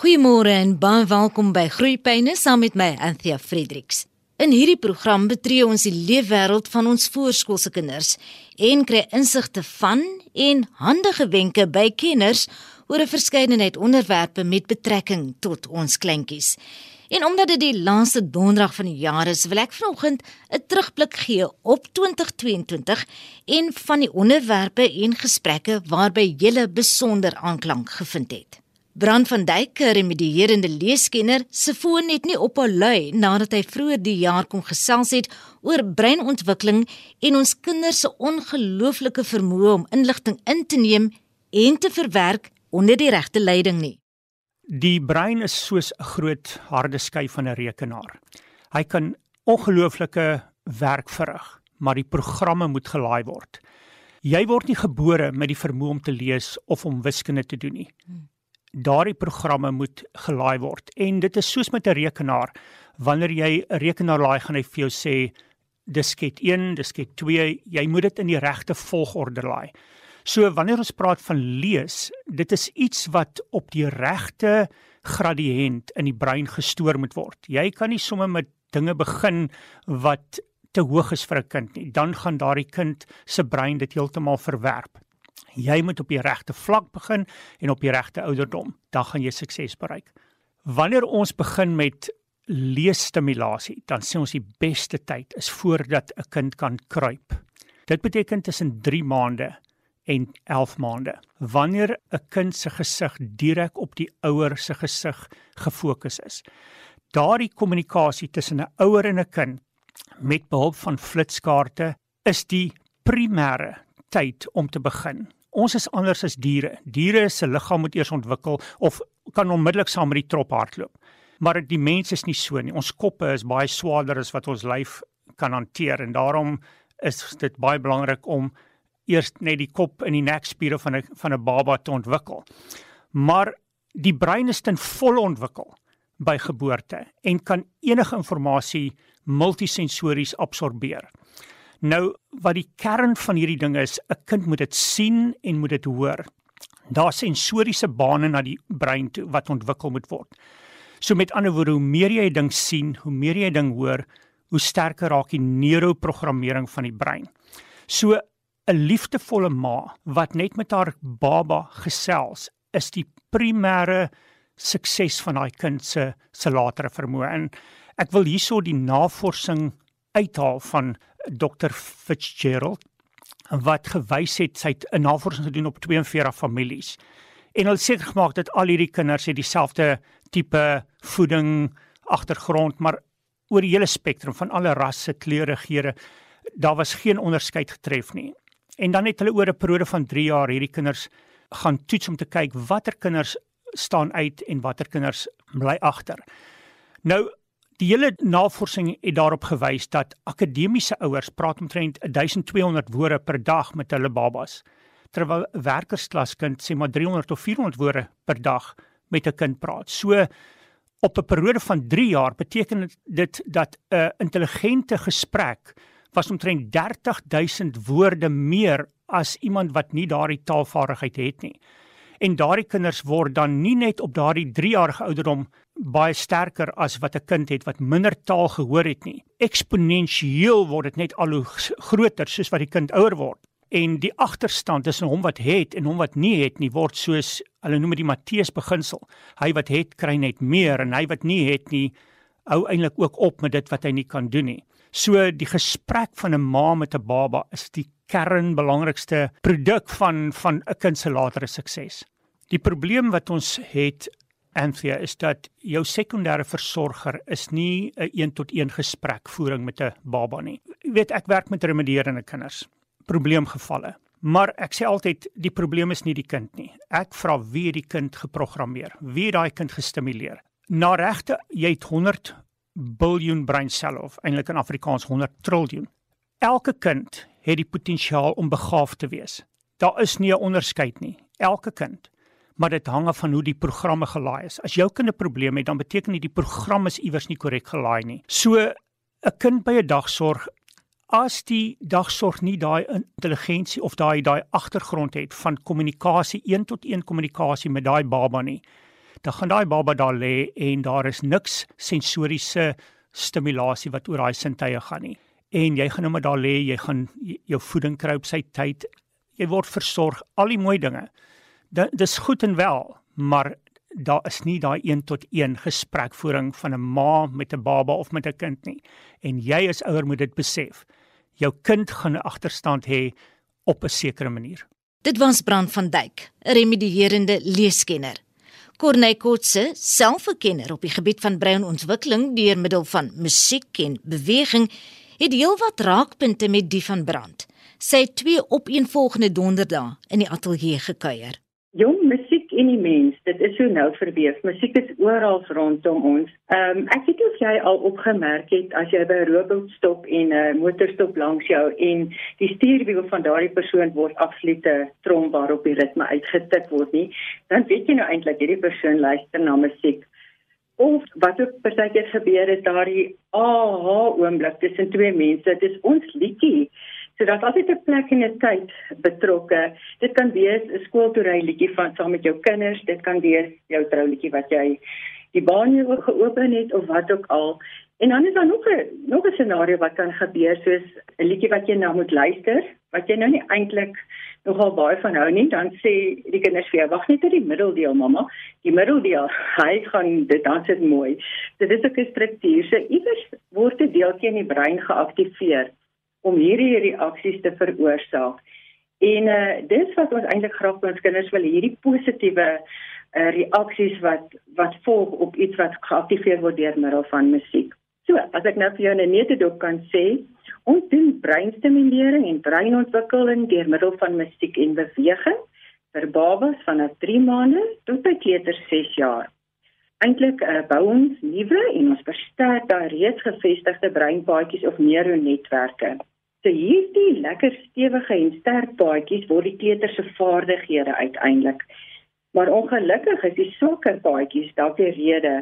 Goeiemôre en baie welkom by Groeipyne saam met my Anthea Fredericks. In hierdie program betree ons die leefwêreld van ons voorskoolse kinders en kry insigte van en handige wenke by kenners oor 'n verskeidenheid onderwerpe met betrekking tot ons kleintjies. En omdat dit die laaste donderdag van die jaar is, wil ek vanoggend 'n terugblik gee op 2022 en van die onderwerpe en gesprekke waarby jy besonder aanklank gevind het. Brand van Duyk, 'n remedierende leeskenner, se foon het nie op haar lui nadat hy vroeër die jaar kom gesels het oor breinontwikkeling en ons kinders se ongelooflike vermoë om inligting in te neem en te verwerk onder die regte leiding nie. Die brein is soos 'n groot harde skyf van 'n rekenaar. Hy kan ongelooflike werk verrig, maar die programme moet gelaai word. Jy word nie gebore met die vermoë om te lees of om wiskunde te doen nie. Daardie programme moet gelaai word en dit is soos met 'n rekenaar. Wanneer jy 'n rekenaar laai, gaan hy vir jou sê disket 1, disket 2, jy moet dit in die regte volgorde laai. So wanneer ons praat van lees, dit is iets wat op die regte gradiënt in die brein gestoor moet word. Jy kan nie sommer met dinge begin wat te hoog is vir 'n kind nie. Dan gaan daardie kind se brein dit heeltemal verwerp. Jy moet op die regte vlak begin en op die regte ouderdom, dan gaan jy sukses bereik. Wanneer ons begin met leesstimulasie, dan sê ons die beste tyd is voordat 'n kind kan kruip. Dit beteken tussen 3 maande en 11 maande. Wanneer 'n kind se gesig direk op die ouer se gesig gefokus is. Daardie kommunikasie tussen 'n ouer en 'n kind met behulp van flitskaarte is die primêre tyd om te begin. Ons is anders as diere. Diere se liggaam moet eers ontwikkel of kan onmiddellik saam met die trop hardloop. Maar die mens is nie so nie. Ons koppe is baie swaarder as wat ons lyf kan hanteer en daarom is dit baie belangrik om eers net die kop en die nekspiere van 'n van 'n baba te ontwikkel. Maar die brein is ten volle ontwikkel by geboorte en kan enige inligting multisensories absorbeer. Nou wat die kern van hierdie ding is, 'n kind moet dit sien en moet dit hoor. Daar sensoriese bane na die brein toe wat ontwikkel moet word. So met ander woorde, hoe meer jy 'n ding sien, hoe meer jy 'n ding hoor, hoe sterker raak die neuroprogrammering van die brein. So 'n liefdevolle ma wat net met haar baba gesels is die primêre sukses van daai kind se se latere vermoë. En ek wil hierso die navorsing uithaal van Dr Fitzgerald wat gewys het sy het 'n navorsing gedoen op 42 families. En hulle seker gemaak dat al hierdie kinders het dieselfde tipe voeding agtergrond, maar oor die hele spektrum van alle rasse, kleure, geure, daar was geen onderskeid getref nie. En dan het hulle oor 'n periode van 3 jaar hierdie kinders gaan toets om te kyk watter kinders staan uit en watter kinders bly agter. Nou die hele navorsing het daarop gewys dat akademiese ouers praat omtrent 1200 woorde per dag met hulle babas terwyl 'n werkersklaskind sê maar 300 of 400 woorde per dag met 'n kind praat. So op 'n periode van 3 jaar beteken dit dat 'n intelligente gesprek was omtrent 30000 woorde meer as iemand wat nie daardie taalvaardigheid het nie. En daardie kinders word dan nie net op daardie 3-jarige ouderdom baie sterker as wat 'n kind het wat minder taal gehoor het nie. Eksponensieel word dit net al hoe groter soos wat die kind ouer word. En die agterstand tussen hom wat het en hom wat nie het nie word soos hulle noem dit die Matteus beginsel. Hy wat het kry net meer en hy wat nie het nie hou eintlik ook op met dit wat hy nie kan doen nie. So die gesprek van 'n ma met 'n baba is die kernbelangrikste produk van van 'n kind se latere sukses. Die probleem wat ons het Anthea is dat jou sekondêre versorger is nie 'n een tot een gesprekvoering met 'n baba nie. Jy weet ek werk met remedierende kinders, probleemgevalle. Maar ek sê altyd die probleem is nie die kind nie. Ek vra wie het die kind geprogrammeer? Wie het daai kind gestimuleer? Na regte, jy het biljoen breinselle of eintlik in Afrikaans 100 triljoen. Elke kind het die potensiaal om begaafd te wees. Daar is nie 'n onderskeid nie. Elke kind. Maar dit hang af van hoe die programme gelaai is. As jou kind 'n probleem het, dan beteken dit die program is iewers nie korrek gelaai nie. So 'n kind by 'n dagsorg as die dagsorg nie daai intelligensie of daai daai agtergrond het van kommunikasie, een tot een kommunikasie met daai baba nie, dan gaan daai baba daar lê en daar is niks sensoriese stimulasie wat oor daai sintuie gaan nie. En jy gaan nou maar daar lê, jy gaan jou voeding kry op sy tyd. Jy word versorg, al die mooi dinge. Dis goed en wel, maar daar is nie daai 1 tot 1 gesprekvoering van 'n ma met 'n baba of met 'n kind nie. En jy as ouer moet dit besef. Jou kind gaan 'n agterstand hê op 'n sekere manier. Dit was Brand van Duyk, 'n remedierende leeskenner. Corne Kotse, selfverkenner op die gebied van breinontwikkeling deur middel van musiek en beweging, het heelwat raakpunte met die van Brand. Sy het twee opeenvolgende donderdae in die ateljee gekuier. Jong musiek en die mens, dit is so nou verweef. Musiek is oral rondom ons. Ehm um, ek weet of jy al opgemerk het as jy by 'n robot stop en 'n uh, motor stop langs jou en die stuurwiel van daardie persoon word absolute trom waarop die ritme uitgetik word nie, dan weet jy nou eintlik hierdie persoon luister na musiek. Of wat ook partykeer gebeur is daardie aha oomblik tussen twee mense. Dit is ons liedjie So daar's altyd 'n plek en 'n tyd betrokke. Dit kan wees 'n skooltoery liedjie van saam met jou kinders, dit kan wees jou trouliedjie wat jy die baan jou geopen het of wat ook al. En dan is daar nog 'n nog 'n scenario wat kan gebeur soos 'n liedjie wat jy nou moet luister, wat jy nou nie eintlik nogal baie van hou nie, dan sê die kinders vir jou, "Wag net tot die middeldeel, mamma. Die middeldeel, hy gaan dit dan sit mooi." Dit is 'n struktuur. So iewers word 'n deeltjie in die brein geaktiveer om hierdie reaksies te veroorsaak. En uh dis wat ons eintlik graag by ons kinders wil hierdie positiewe uh reaksies wat wat volg op iets wat geaktiveer word deur middel van musiek. So, as ek nou vir jou 'n netedop kan sê, ons doen breinstimulering en breinontwikkeling deur middel van musiek en beweging vir babas vanaf 3 maande tot by kleuters 6 jaar. Eintlik uh, bou ons nuwe en ons versterk daai reeds gevestigde breinpaadjies of neuronetwerke. So hierdie lekker stewige en sterk paadjies word die kleuters se vaardighede uiteindelik. Maar ongelukkig is die swakker paadjies dalk die rede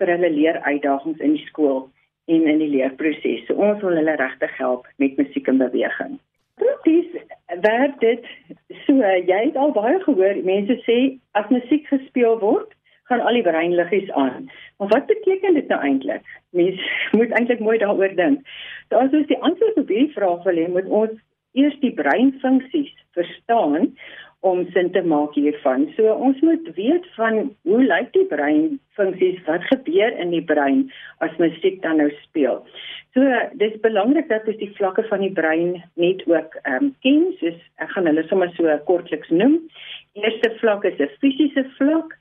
vir hulle leeruitdagings in die skool en in die leerproses. So ons wil hulle regtig help met musiek en beweging. Presies, werk dit so jy het al baie gehoor mense sê as musiek gespeel word gaan al die breinliggies aan. Maar wat beteken dit nou eintlik? Mens moet eintlik mooi daaroor dink. So as ons die antwoord op hierdie vraag wil hê, moet ons eers die breinfunksies verstaan om sin te maak hiervan. So ons moet weet van hoe lyk die breinfunksies, wat gebeur in die brein as musiek dan nou speel. So dis belangrik dat ons die vlakke van die brein net ook ehm um, ken, soos ek gaan hulle sommer so kortliks noem. Eerste vlak is 'n fisiese vlak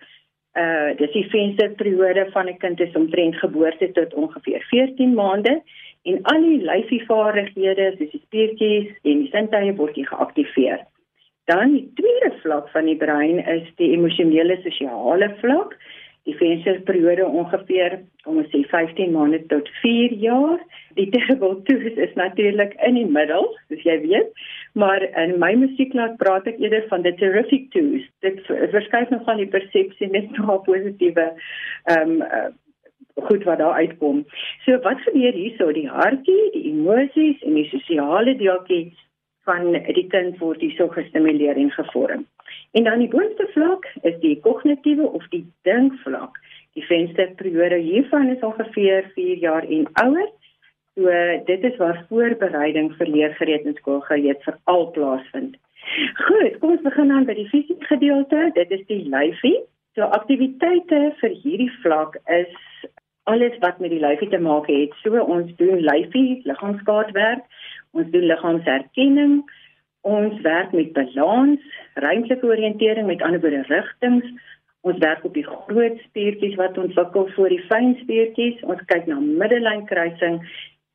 uh dis die vensterperiode van 'n kind is omtrent geboorte tot ongeveer 14 maande en al die lyfievaardighede soos die spiertjies en die sintuie word hier geaktiveer. Dan die tweede vlak van die brein is die emosionele sosiale vlak. Die vensterperiode ongeveer kom ons sê 15 maande tot 4 jaar. Die terrible twos is natuurlik in die middel, soos jy weet. Maar in my musieklaat praat ek eerder van the terrific twos. Dit verskuif nog van die persepsie net na positiewe ehm um, goed wat daar uitkom. So wat gebeur hierso? Die hartjie, die emosies en die sosiale deeltjie van die kind word hierso gestimuleer en gevorm. En dan die boonste vlak is die kognitiewe of die dinkvlak. Die vensterperiode hiervan is ongeveer 4 jaar en ouer. So dit is waar voorbereiding vir leergereed in skool gereed vir al plaasvind. Goed, kom ons begin dan by die fisiese gedeelte. Dit is die lyfie. So aktiwiteite vir hierdie vlak is alles wat met die lyfie te maak het. So ons doen lyfie, liggaamskaartwerk, ons doen liggaamsherkenning, ons werk met balans, ruimtelike oriëntering met ander woorde rigtings. Ons werk op die groot spiertjies wat ontwikkel voor die fyn spiertjies. Ons kyk na middellynkruising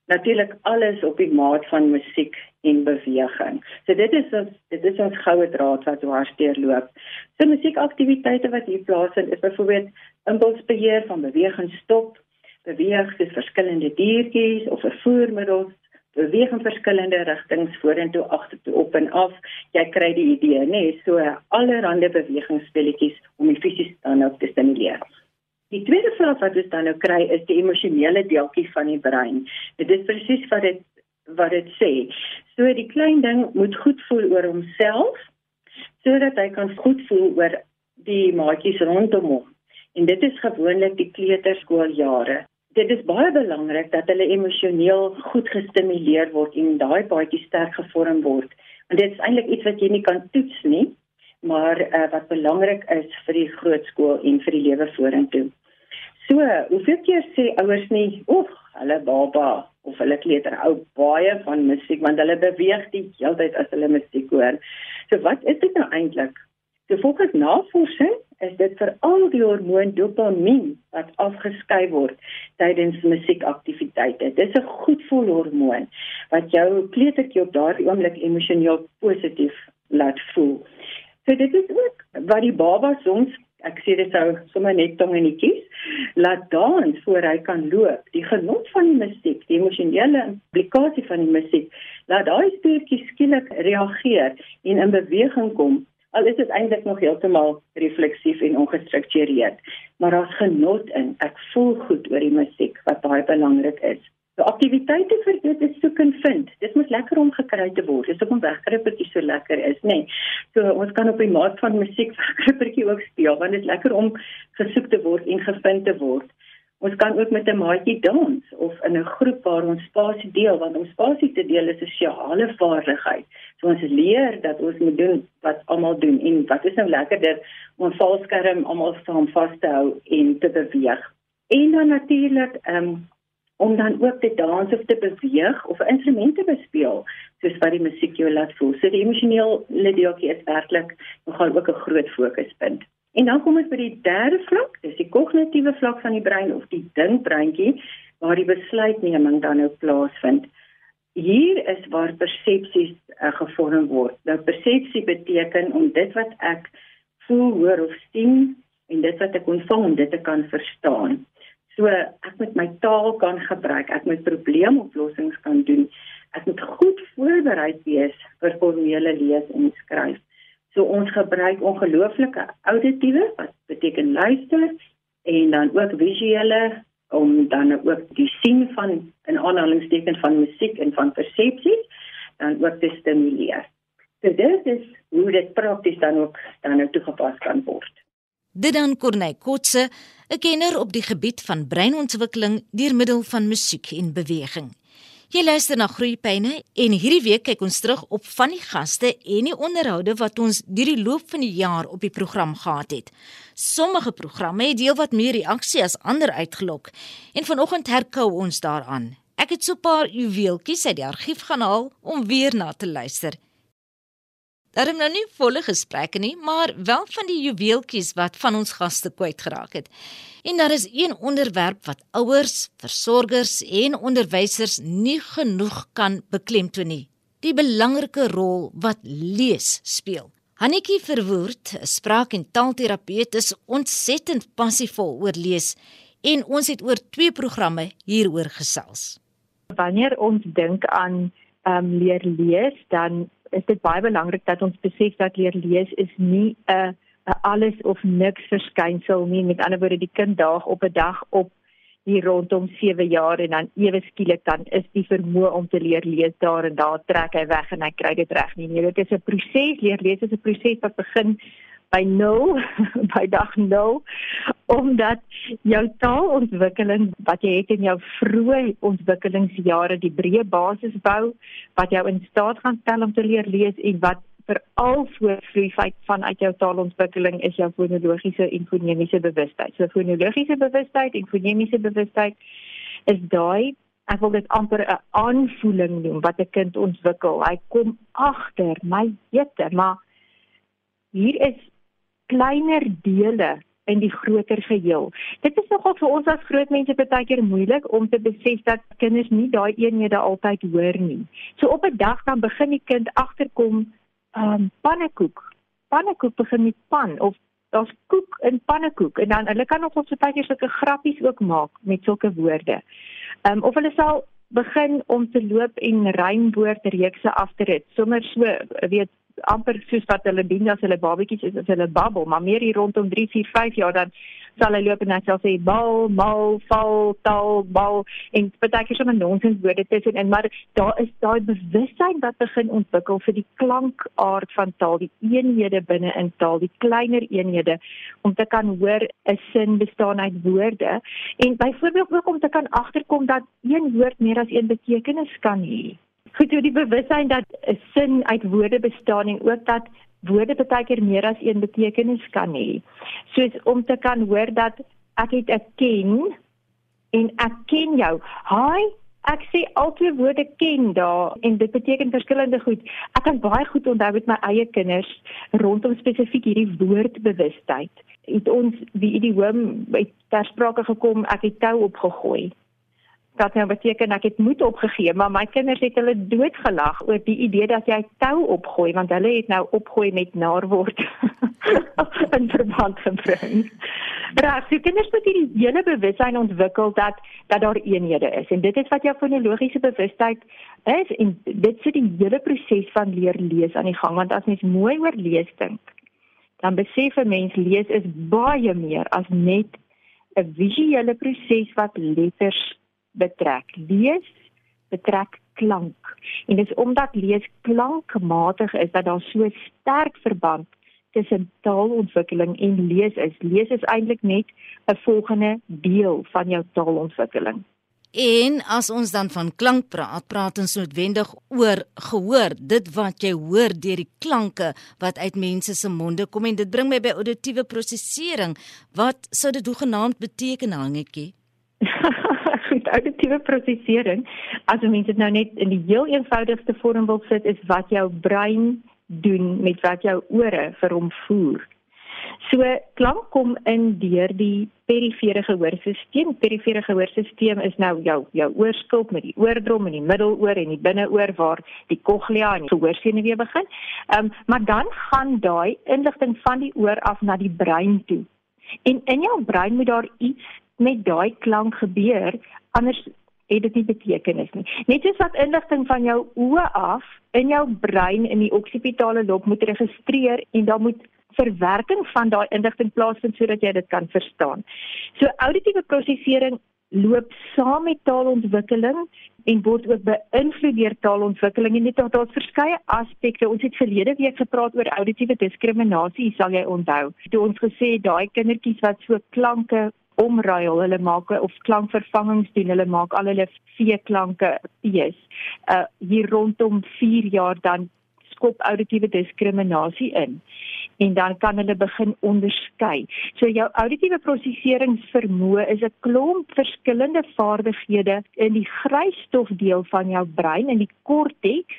natuurlik alles op die maat van musiek en beweging. So dit is ons dit is ons goue draad wat dwars deurloop. So musiekaktiwiteite wat hier plaasvind is byvoorbeeld impulsbeheer van beweging stop, beweeg soos verskillende diertjies of vervoermiddels, beweeg in verskillende rigtings vorentoe, agtertoe, op en af. Jy kry die idee, nê? Nee? So allerlei bewegingsspeletjies om die fisiese dan ook te stimuleer. Die tweede vlak wat ons dan nou kry is die emosionele deeltjie van die brein. Dit is presies wat dit wat dit sê. So die klein ding moet goed voel oor homself sodat hy kan goed voel oor die maatjies rondom hom. En dit is gewoonlik die kleuterskooljare. Dit is baie belangrik dat hulle emosioneel goed gestimuleer word en daai baadjie sterk gevorm word. En dit is eintlik iets wat jy nie kan toets nie, maar uh, wat belangrik is vir die grootskool en vir die lewe vorentoe. So, hoeveel keer sê ouers nie, "Oeg, hulle baba of hulle kleuter hou baie van musiek want hulle beweeg die hele tyd as hulle musiek hoor." So wat is dit nou eintlik? So volgens navorsing is dit veral die hormoon dopamien wat afgeskei word tydens musiekaktiwiteite. Dit is 'n goedvoel hormoon wat jou kleutertjie op daardie oomblik emosioneel positief laat voel. So dit is ook wat die baba soms ek sê dit sou sommer net tong en kies laat dans voor hy kan loop. Die genot van die musiek, die emosionele implikasie van die musiek, laat daai spiertjies skielik reageer en in beweging kom al is dit eintlik nog heeltemal refleksief en ongestruktureerd maar daar's genot in. Ek voel goed oor die musiek wat baie belangrik is. So aktiwiteite vir dit is soek en vind. Dit moet lekker om gekry te word. Dis hoekom wegkrippertjie so lekker is nê. Nee. so ons kan op die maat van musiek wegkrippertjie ook speel want dit is lekker om gesoek te word en gevind te word. Ons kan ook met 'n maatjie dans of in 'n groep waar ons spasie deel want om spasie te deel is 'n sosiale vaardigheid. So ons leer dat ons moet doen wat almal doen en wat is nou lekkerder om 'n valskerm almal saam vas te hou en te beweeg. En dan natuurlik um, om dan ook te dans of te beweeg of 'n instrument te bespeel soos wat die musiek jou laat voel. So die emosionele deeltjie is werklik nogal ook 'n groot fokuspunt. En dan kom ons by die derde vlak, dis die kognitiewe vlak van die brein of die dinkbreintjie waar die besluitneming dan nou plaasvind. Hier is waar persepsies uh, gevorm word. Nou persepsie beteken om dit wat ek voel, hoor of sien en dit wat ek ontvang om dit te kan verstaan. So ek moet my taal kan gebruik, ek moet probleemoplossings kan doen. Ek moet goed voorberei wees vir formele lees en skryf. So ons gebruik ongelooflike auditiewe wat beteken luister en dan ook visuele om dan ook die sien van 'n aanhalingsteken van musiek en van persepsie dan ook te stimuleer. So dit is hoe dit prakties dan ook dan nou toegepas kan word. Dit dan Corneil Kotse, 'n kenner op die gebied van breinontwikkeling deur middel van musiek en beweging. Jy luister na Groeipyne en hierdie week kyk ons terug op van die gaste en die onderhoude wat ons deur die loop van die jaar op die program gehad het. Sommige programme het deel wat meer reaksie as ander uitgelok en vanoggend herkou ons daaraan. Ek het so 'n paar juweeltjies uit die argief gaan haal om weer na te luister. Daar is nou nie volle gesprekke nie, maar wel van die juweeltjies wat van ons gaste kwyt geraak het. En daar is een onderwerp wat ouers, versorgers en onderwysers nie genoeg kan beklemtoon nie. Die belangrike rol wat lees speel. Hannetjie Verwoerd, 'n spraak- en taalterapeut, is ontsettend passievol oor lees en ons het oor twee programme hieroor gesels. Wanneer ons dink aan ehm um, leer lees, dan is dit baie belangrik dat ons besef dat leer lees is nie 'n 'n alles of niks verskynsel nie. Met ander woorde, die kind daag op 'n dag op hier rondom 7 jaar en dan ewe skielik dan is die vermoë om te leer lees daar en daar trek hy weg en hy kry dit reg nie. Nee, dit is 'n proses. Leer lees is 'n proses wat begin by 0 by dag 0 omdat jou taalontwikkeling wat jy het in jou vroeë ontwikkelingsjare die breë basis bou wat jou in staat gaan stel om te leer lees en wat veral voortvloei vanuit jou taalontwikkeling is jou fonologiese en fonemiese bewustheid. So fonologiese bewustheid en fonemiese bewustheid is daai ek wil dit amper 'n aanvoeling noem wat 'n kind ontwikkel. Hy kom agter, my jette, maar hier is kleiner dele in die groter geheel. Dit is nogal vir ons as groot mense baie keer moeilik om te besef dat kinders nie daai eenhede altyd hoor nie. So op 'n dag dan begin die kind agterkom, ehm um, pannekoek. Pannekoek begin met pan of daar's koek in pannekoek en dan hulle kan nog ons baie sulke grappies ook maak met sulke woorde. Ehm um, of hulle sal begin om te loop en rymwoord reekse af te rit. Sommers so weet amper soos wat hulle dien as hulle babetjies is as hulle babbel, maar meer hier rondom 3, 4, 5 jaar dan sal hy loop en hy sal sê bal, mal, val, tal, bal en partykeer sommer nonsens woorde tussenin, maar daar is daai bewustheid wat begin ontwikkel vir die klankaard van taal, die eenhede binne in taal, die kleiner eenhede om te kan hoor 'n sin bestaan uit woorde en byvoorbeeld ook om te kan agterkom dat een woord meer as een betekenis kan hê. Goed, so die bewustheid dat 'n sin uit woorde bestaan en ook dat woorde baie keer meer as een betekenis kan hê. Soos om te kan hoor dat ek het 'n ken en ek ken jou. Hi, ek sê altyd woorde ken daar en dit beteken verskillende goed. Ek kan baie goed onthou met my eie kinders rondom spesifiek hierdie woordbewustheid. Het ons die idioom by ter sprake gekom, ek het tou opgegooi dat nou beteken ek het moed opgegee, maar my kinders het hulle doodgelag oor die idee dat jy tou opgooi want hulle het nou opgooi met naar word in verband gebring. Reg, so kinders moet hierdie hele bewussyn ontwikkel dat dat daar eenhede is en dit is wat jou fonologiese bewustheid is en dit sit die hele proses van leer lees aan die gang want as mens mooi oor lees dink, dan besef 'n mens lees is baie meer as net 'n visuele proses wat letters betrek. Lees betrek klank. En dis omdat lees klankmatig is dat daar so sterk verband tussen taalontwikkeling en lees is. Lees is eintlik net 'n volgende deel van jou taalontwikkeling. En as ons dan van klank praat, praat ons noodwendig oor gehoor, dit wat jy hoor deur die klanke wat uit mense se monde kom en dit bring my by auditiewe prosesering. Wat sou dit hoegenaamd beteken, Hangetjie? auditiewe prosesering, as jy mens dit nou net in die heel eenvoudigste vorm wil sit, is wat jou brein doen met wat jou ore vir hom voer. So klank kom in deur die perifere gehoorstelsel. Perifere gehoorstelsel is nou jou jou oorskulp met die oordrom en die middeloor en die binneoor waar die cochlea en die gehoorsenuwee begin. Ehm um, maar dan gaan daai inligting van die oor af na die brein toe. En in jou brein moet daar iets met daai klank gebeur anders het dit nie betekenis nie. Net soos wat inligting van jou oë af in jou brein in die oksipitale lob moet registreer en dan moet verwerking van daai inligting plaasvind sodat jy dit kan verstaan. So auditiewe prosesering loop saam met taalontwikkeling en word ook beïnvloed deur taalontwikkeling en dit het daar verskeie aspekte. Ons het verlede week gepraat oor auditiewe diskriminasie, sal jy onthou. Toe ons gesê daai kindertjies wat so klanke omruil, hulle maak of klankvervangings doen, hulle maak al hulle vee klanke pees. Uh hier rondom 4 jaar dan skop auditiewe diskriminasie in en dan kan hulle begin onderskei. So jou auditiewe proseseringsvermoë is 'n klomp verskillende vaardighede in die grysstofdeel van jou brein in die korteks.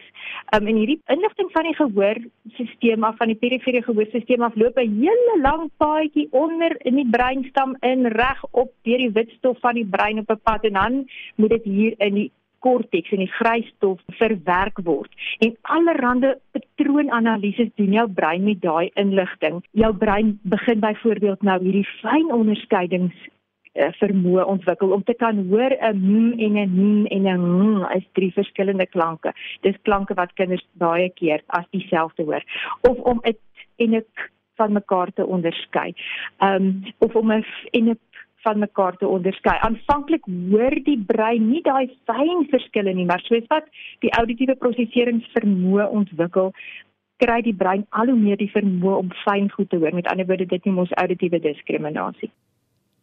Um, en hierdie inligting van die gehoorstelsel af van die perifere gehoorstelsel af loop 'n hele lang paadjie onder in die breinstam in reg op deur die witstof van die brein op 'n pad en dan moet dit hier in die korteks en die grysstof verwerk word. En allerlei patroonanalises doen jou brein met daai inligting. Jou brein begin byvoorbeeld nou hierdie fyn onderskeidings eh, vermoë ontwikkel om te kan hoor 'n m en 'n n en 'n ng is drie verskillende klanke. Dis klanke wat kinders baie keer as dieselfde hoor of om 'n en 'n van mekaar te onderskei. Ehm um, of om 'n en 'n van mekaar te onderskei. Aanvanklik hoor die brein nie daai fyn verskille nie, maar soos wat die auditiewe proseseringsvermoë ontwikkel, kry die brein al hoe meer die vermoë om fyn goed te hoor. Met ander woorde, dit noem ons auditiewe diskriminasie.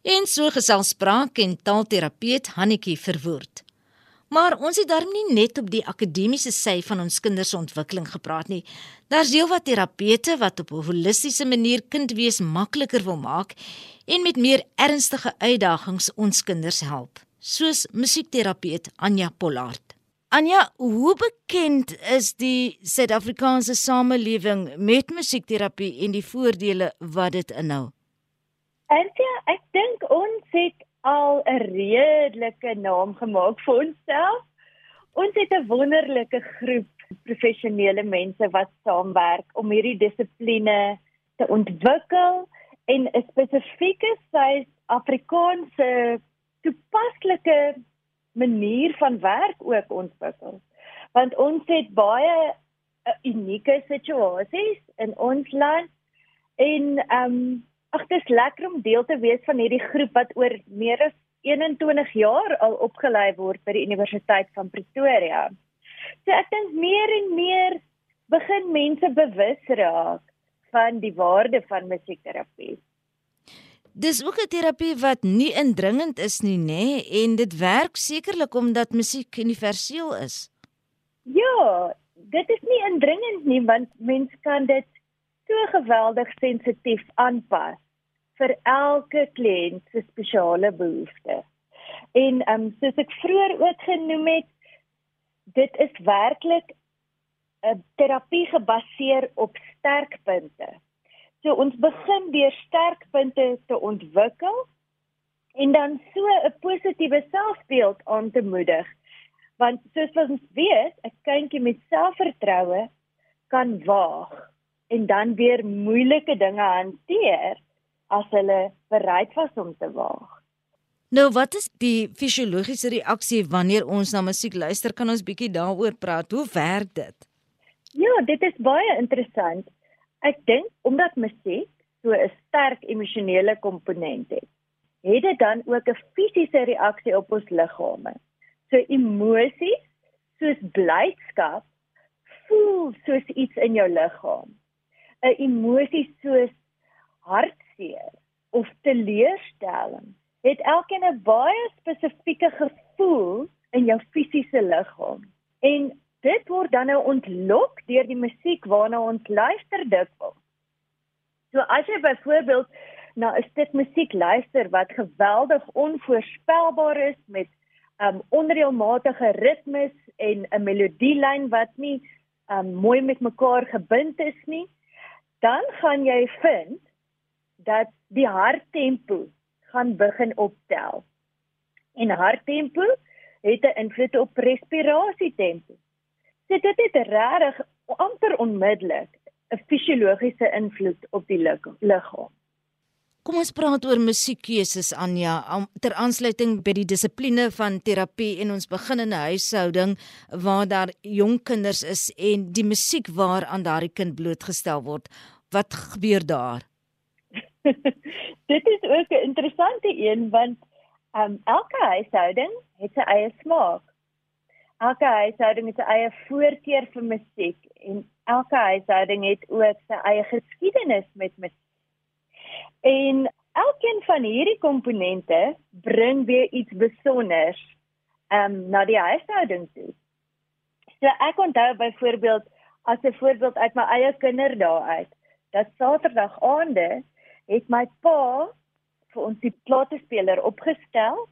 En so gesels spraak en taalterapeut Hannetjie verwoord. Maar ons het darm nie net op die akademiese sy van ons kinders se ontwikkeling gepraat nie. Daar's heelwat terapeute wat op 'n holistiese manier kindwees makliker wil maak en met meer ernstige uitdagings ons kinders help, soos musiekterapeut Anja Pollard. Anja, hoe bekend is die Suid-Afrikaanse samelewing met musiekterapie en die voordele wat dit inhou? Antjie, ek dink ons het al 'n redelike naam gemaak vir onsself. Ons het 'n wonderlike groep professionele mense wat saamwerk om hierdie dissipline te ontwikkel en 'n spesifieke Suid-Afrikaanse toepaslike manier van werk ook ontwikkel. Want ons het baie 'n unieke situasies in ons land en ehm um, ag dit is lekker om deel te wees van hierdie groep wat oor meer as 21 jaar al opgelei word by die Universiteit van Pretoria. So ek dink meer en meer begin mense bewus raak van die waarde van musiekterapie. Dis ook 'n terapie wat nie indringend is nie, nê, nee, en dit werk sekerlik omdat musiek universeel is. Ja, dit is nie indringend nie want mens kan dit so geweldig sensitief aanpas vir elke kliënt se spesiale behoeftes. En ehm um, soos ek vroeër ook genoem het, dit is werklik 'n terapie gebaseer op sterkpunte. So ons begin deur sterkpunte te ontwikkel en dan so 'n positiewe selfbeeld aan te moedig. Want soos ons weet, 'n kindjie met selfvertroue kan waag en dan weer moeilike dinge hanteer as hulle bereid was om te waag. Nou wat is die fisiologiese reaksie wanneer ons na musiek luister? Kan ons bietjie daaroor praat? Hoe werk dit? Ja, dit is baie interessant. Ek dink omdat musiek so 'n sterk emosionele komponent het, het dit dan ook 'n fisiese reaksie op ons liggame. So emosies soos blydskap voel soos iets in jou liggaam. 'n Emosie soos hartseer of teleurstelling het elkeen 'n baie spesifieke gevoel in jou fisiese liggaam. En dit word dan nou ontlok deur die musiek waarna ons luister dikwels. So as jy byvoorbeeld na 'n stuk musiek luister wat geweldig onvoorspelbaar is met um onreëlmatige ritmes en 'n melodielyn wat nie um mooi met mekaar gebind is nie, dan gaan jy vind dat die harttempo gaan begin optel. En harttempo het 'n invloed op respirasietempo. So dit het regtig amper onmiddellik 'n fisiologiese invloed op die liggaam. Kom ons praat oor musiekkeuses Anja ter aansluiting by die dissipline van terapie en ons begin in 'n huishouding waar daar jong kinders is en die musiek waaraan daardie kind blootgestel word. Wat gebeur daar? dit is ook 'n interessante een want um, elke huishouding het sy eie smaak. Elke huishouding het sy eie voorkeur vir musiek en elke huishouding het ook sy eie geskiedenis met musiek. En elkeen van hierdie komponente bring weer iets besonders um, na die huishouding toe. So ek onthou byvoorbeeld as 'n voorbeeld uit my eie kinderdae uit dat Saterdag aande het my pa vir ons die platespeler opgestel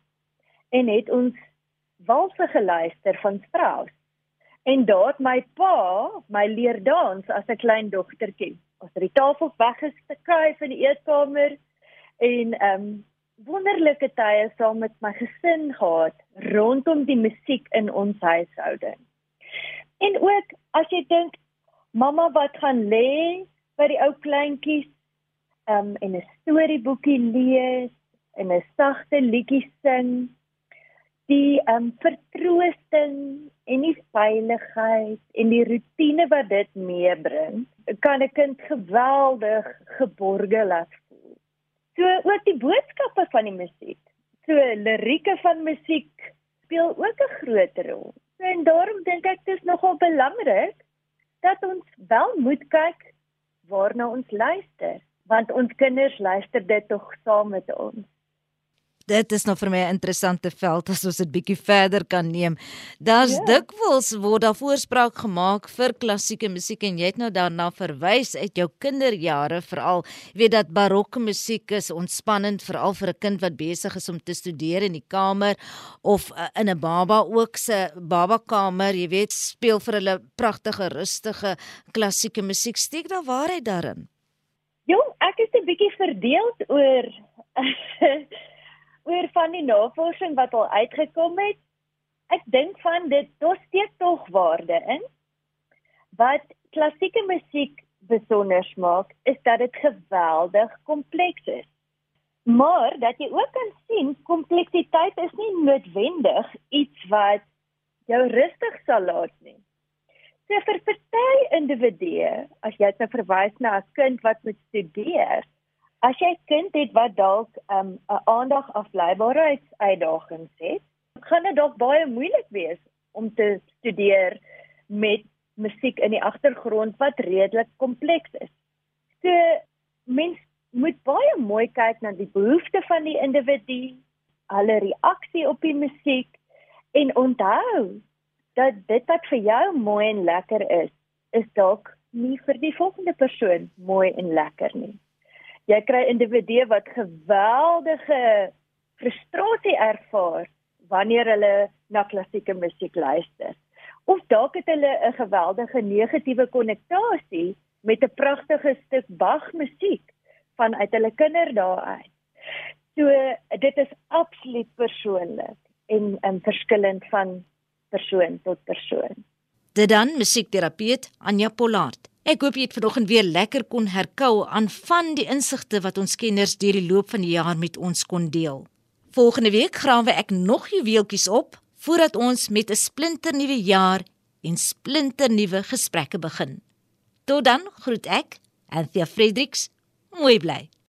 en het ons walse geluister van Strauss. En daar het my pa my leer dans as 'n klein dogtertjie. Ons het die tafels weggeskryf in die eetkamer en ehm um, wonderlike tye saam met my gesin gehad rondom die musiek in ons huishouding. En ook as jy dink mamma wat gaan lê by die ou kleintjies um en 'n storieboekie lees en 'n sagte liedjie sing. Die um vertroosting en die veiligheid en die rotine wat dit meebring kan 'n kind geweldig geborge laat voel. So ook die boodskappe van die musiek. So lirieke van musiek speel ook 'n groot rol. So, en daarom dink ek dit is nogal belangrik dat ons wel moet kyk waarna ons luister want ons kinders luister dit tog saam met ons. Dit is nog vir my 'n interessante veld as ons dit bietjie verder kan neem. Daar's ja. dikwels word daar voorspraak gemaak vir klassieke musiek en jy het nou daarna verwys uit jou kinderjare veral. Jy weet dat barokke musiek is ontspannend veral vir 'n kind wat besig is om te studeer in die kamer of uh, in 'n baba ook se babakamer, jy weet, speel vir hulle pragtige rustige klassieke musiek. Steek daar waarheid daarin? Jong, ek is 'n bietjie verdeeld oor oor van die navorsing wat al uitgekom het. Ek dink van dit dos steek tog waarde in. Wat klassieke musiek besonder maak, is dat dit geweldig kompleks is. Maar dat jy ook kan sien kompleksiteit is nie noodwendig iets wat jou rustig sal laat nie. So vir party individue, as jy nou verwys na 'n kind wat moet studeer, as jy kind het wat dalk 'n um, aandag afleibaarheidsuitdagings het, gaan dit dalk baie moeilik wees om te studeer met musiek in die agtergrond wat redelik kompleks is. So mens moet baie mooi kyk na die behoeftes van die individu, hulle reaksie op die musiek en onthou dat dit wat vir jou mooi en lekker is, is dalk nie vir die volgende persoon mooi en lekker nie. Jy kry individue wat geweldige frustrasie ervaar wanneer hulle na klassieke musiek luister. Of dalk het hulle 'n geweldige negatiewe konnektasie met 'n pragtige stuk Bach musiek vanuit hulle kinderdae uit. So dit is absoluut persoonlik en en verskillend van persoon tot persoon. Dit dan musiekterapeut Anja Pollard. Ek hoop jy het vanoggend weer lekker kon herkou aan van die insigte wat ons kenners deur die loop van die jaar met ons kon deel. Volgende week grawe ek nog juweeltjies op voordat ons met 'n splinternuwe jaar en splinternuwe gesprekke begin. Tot dan groet ek, Anthea Fredericks. Mooi bly.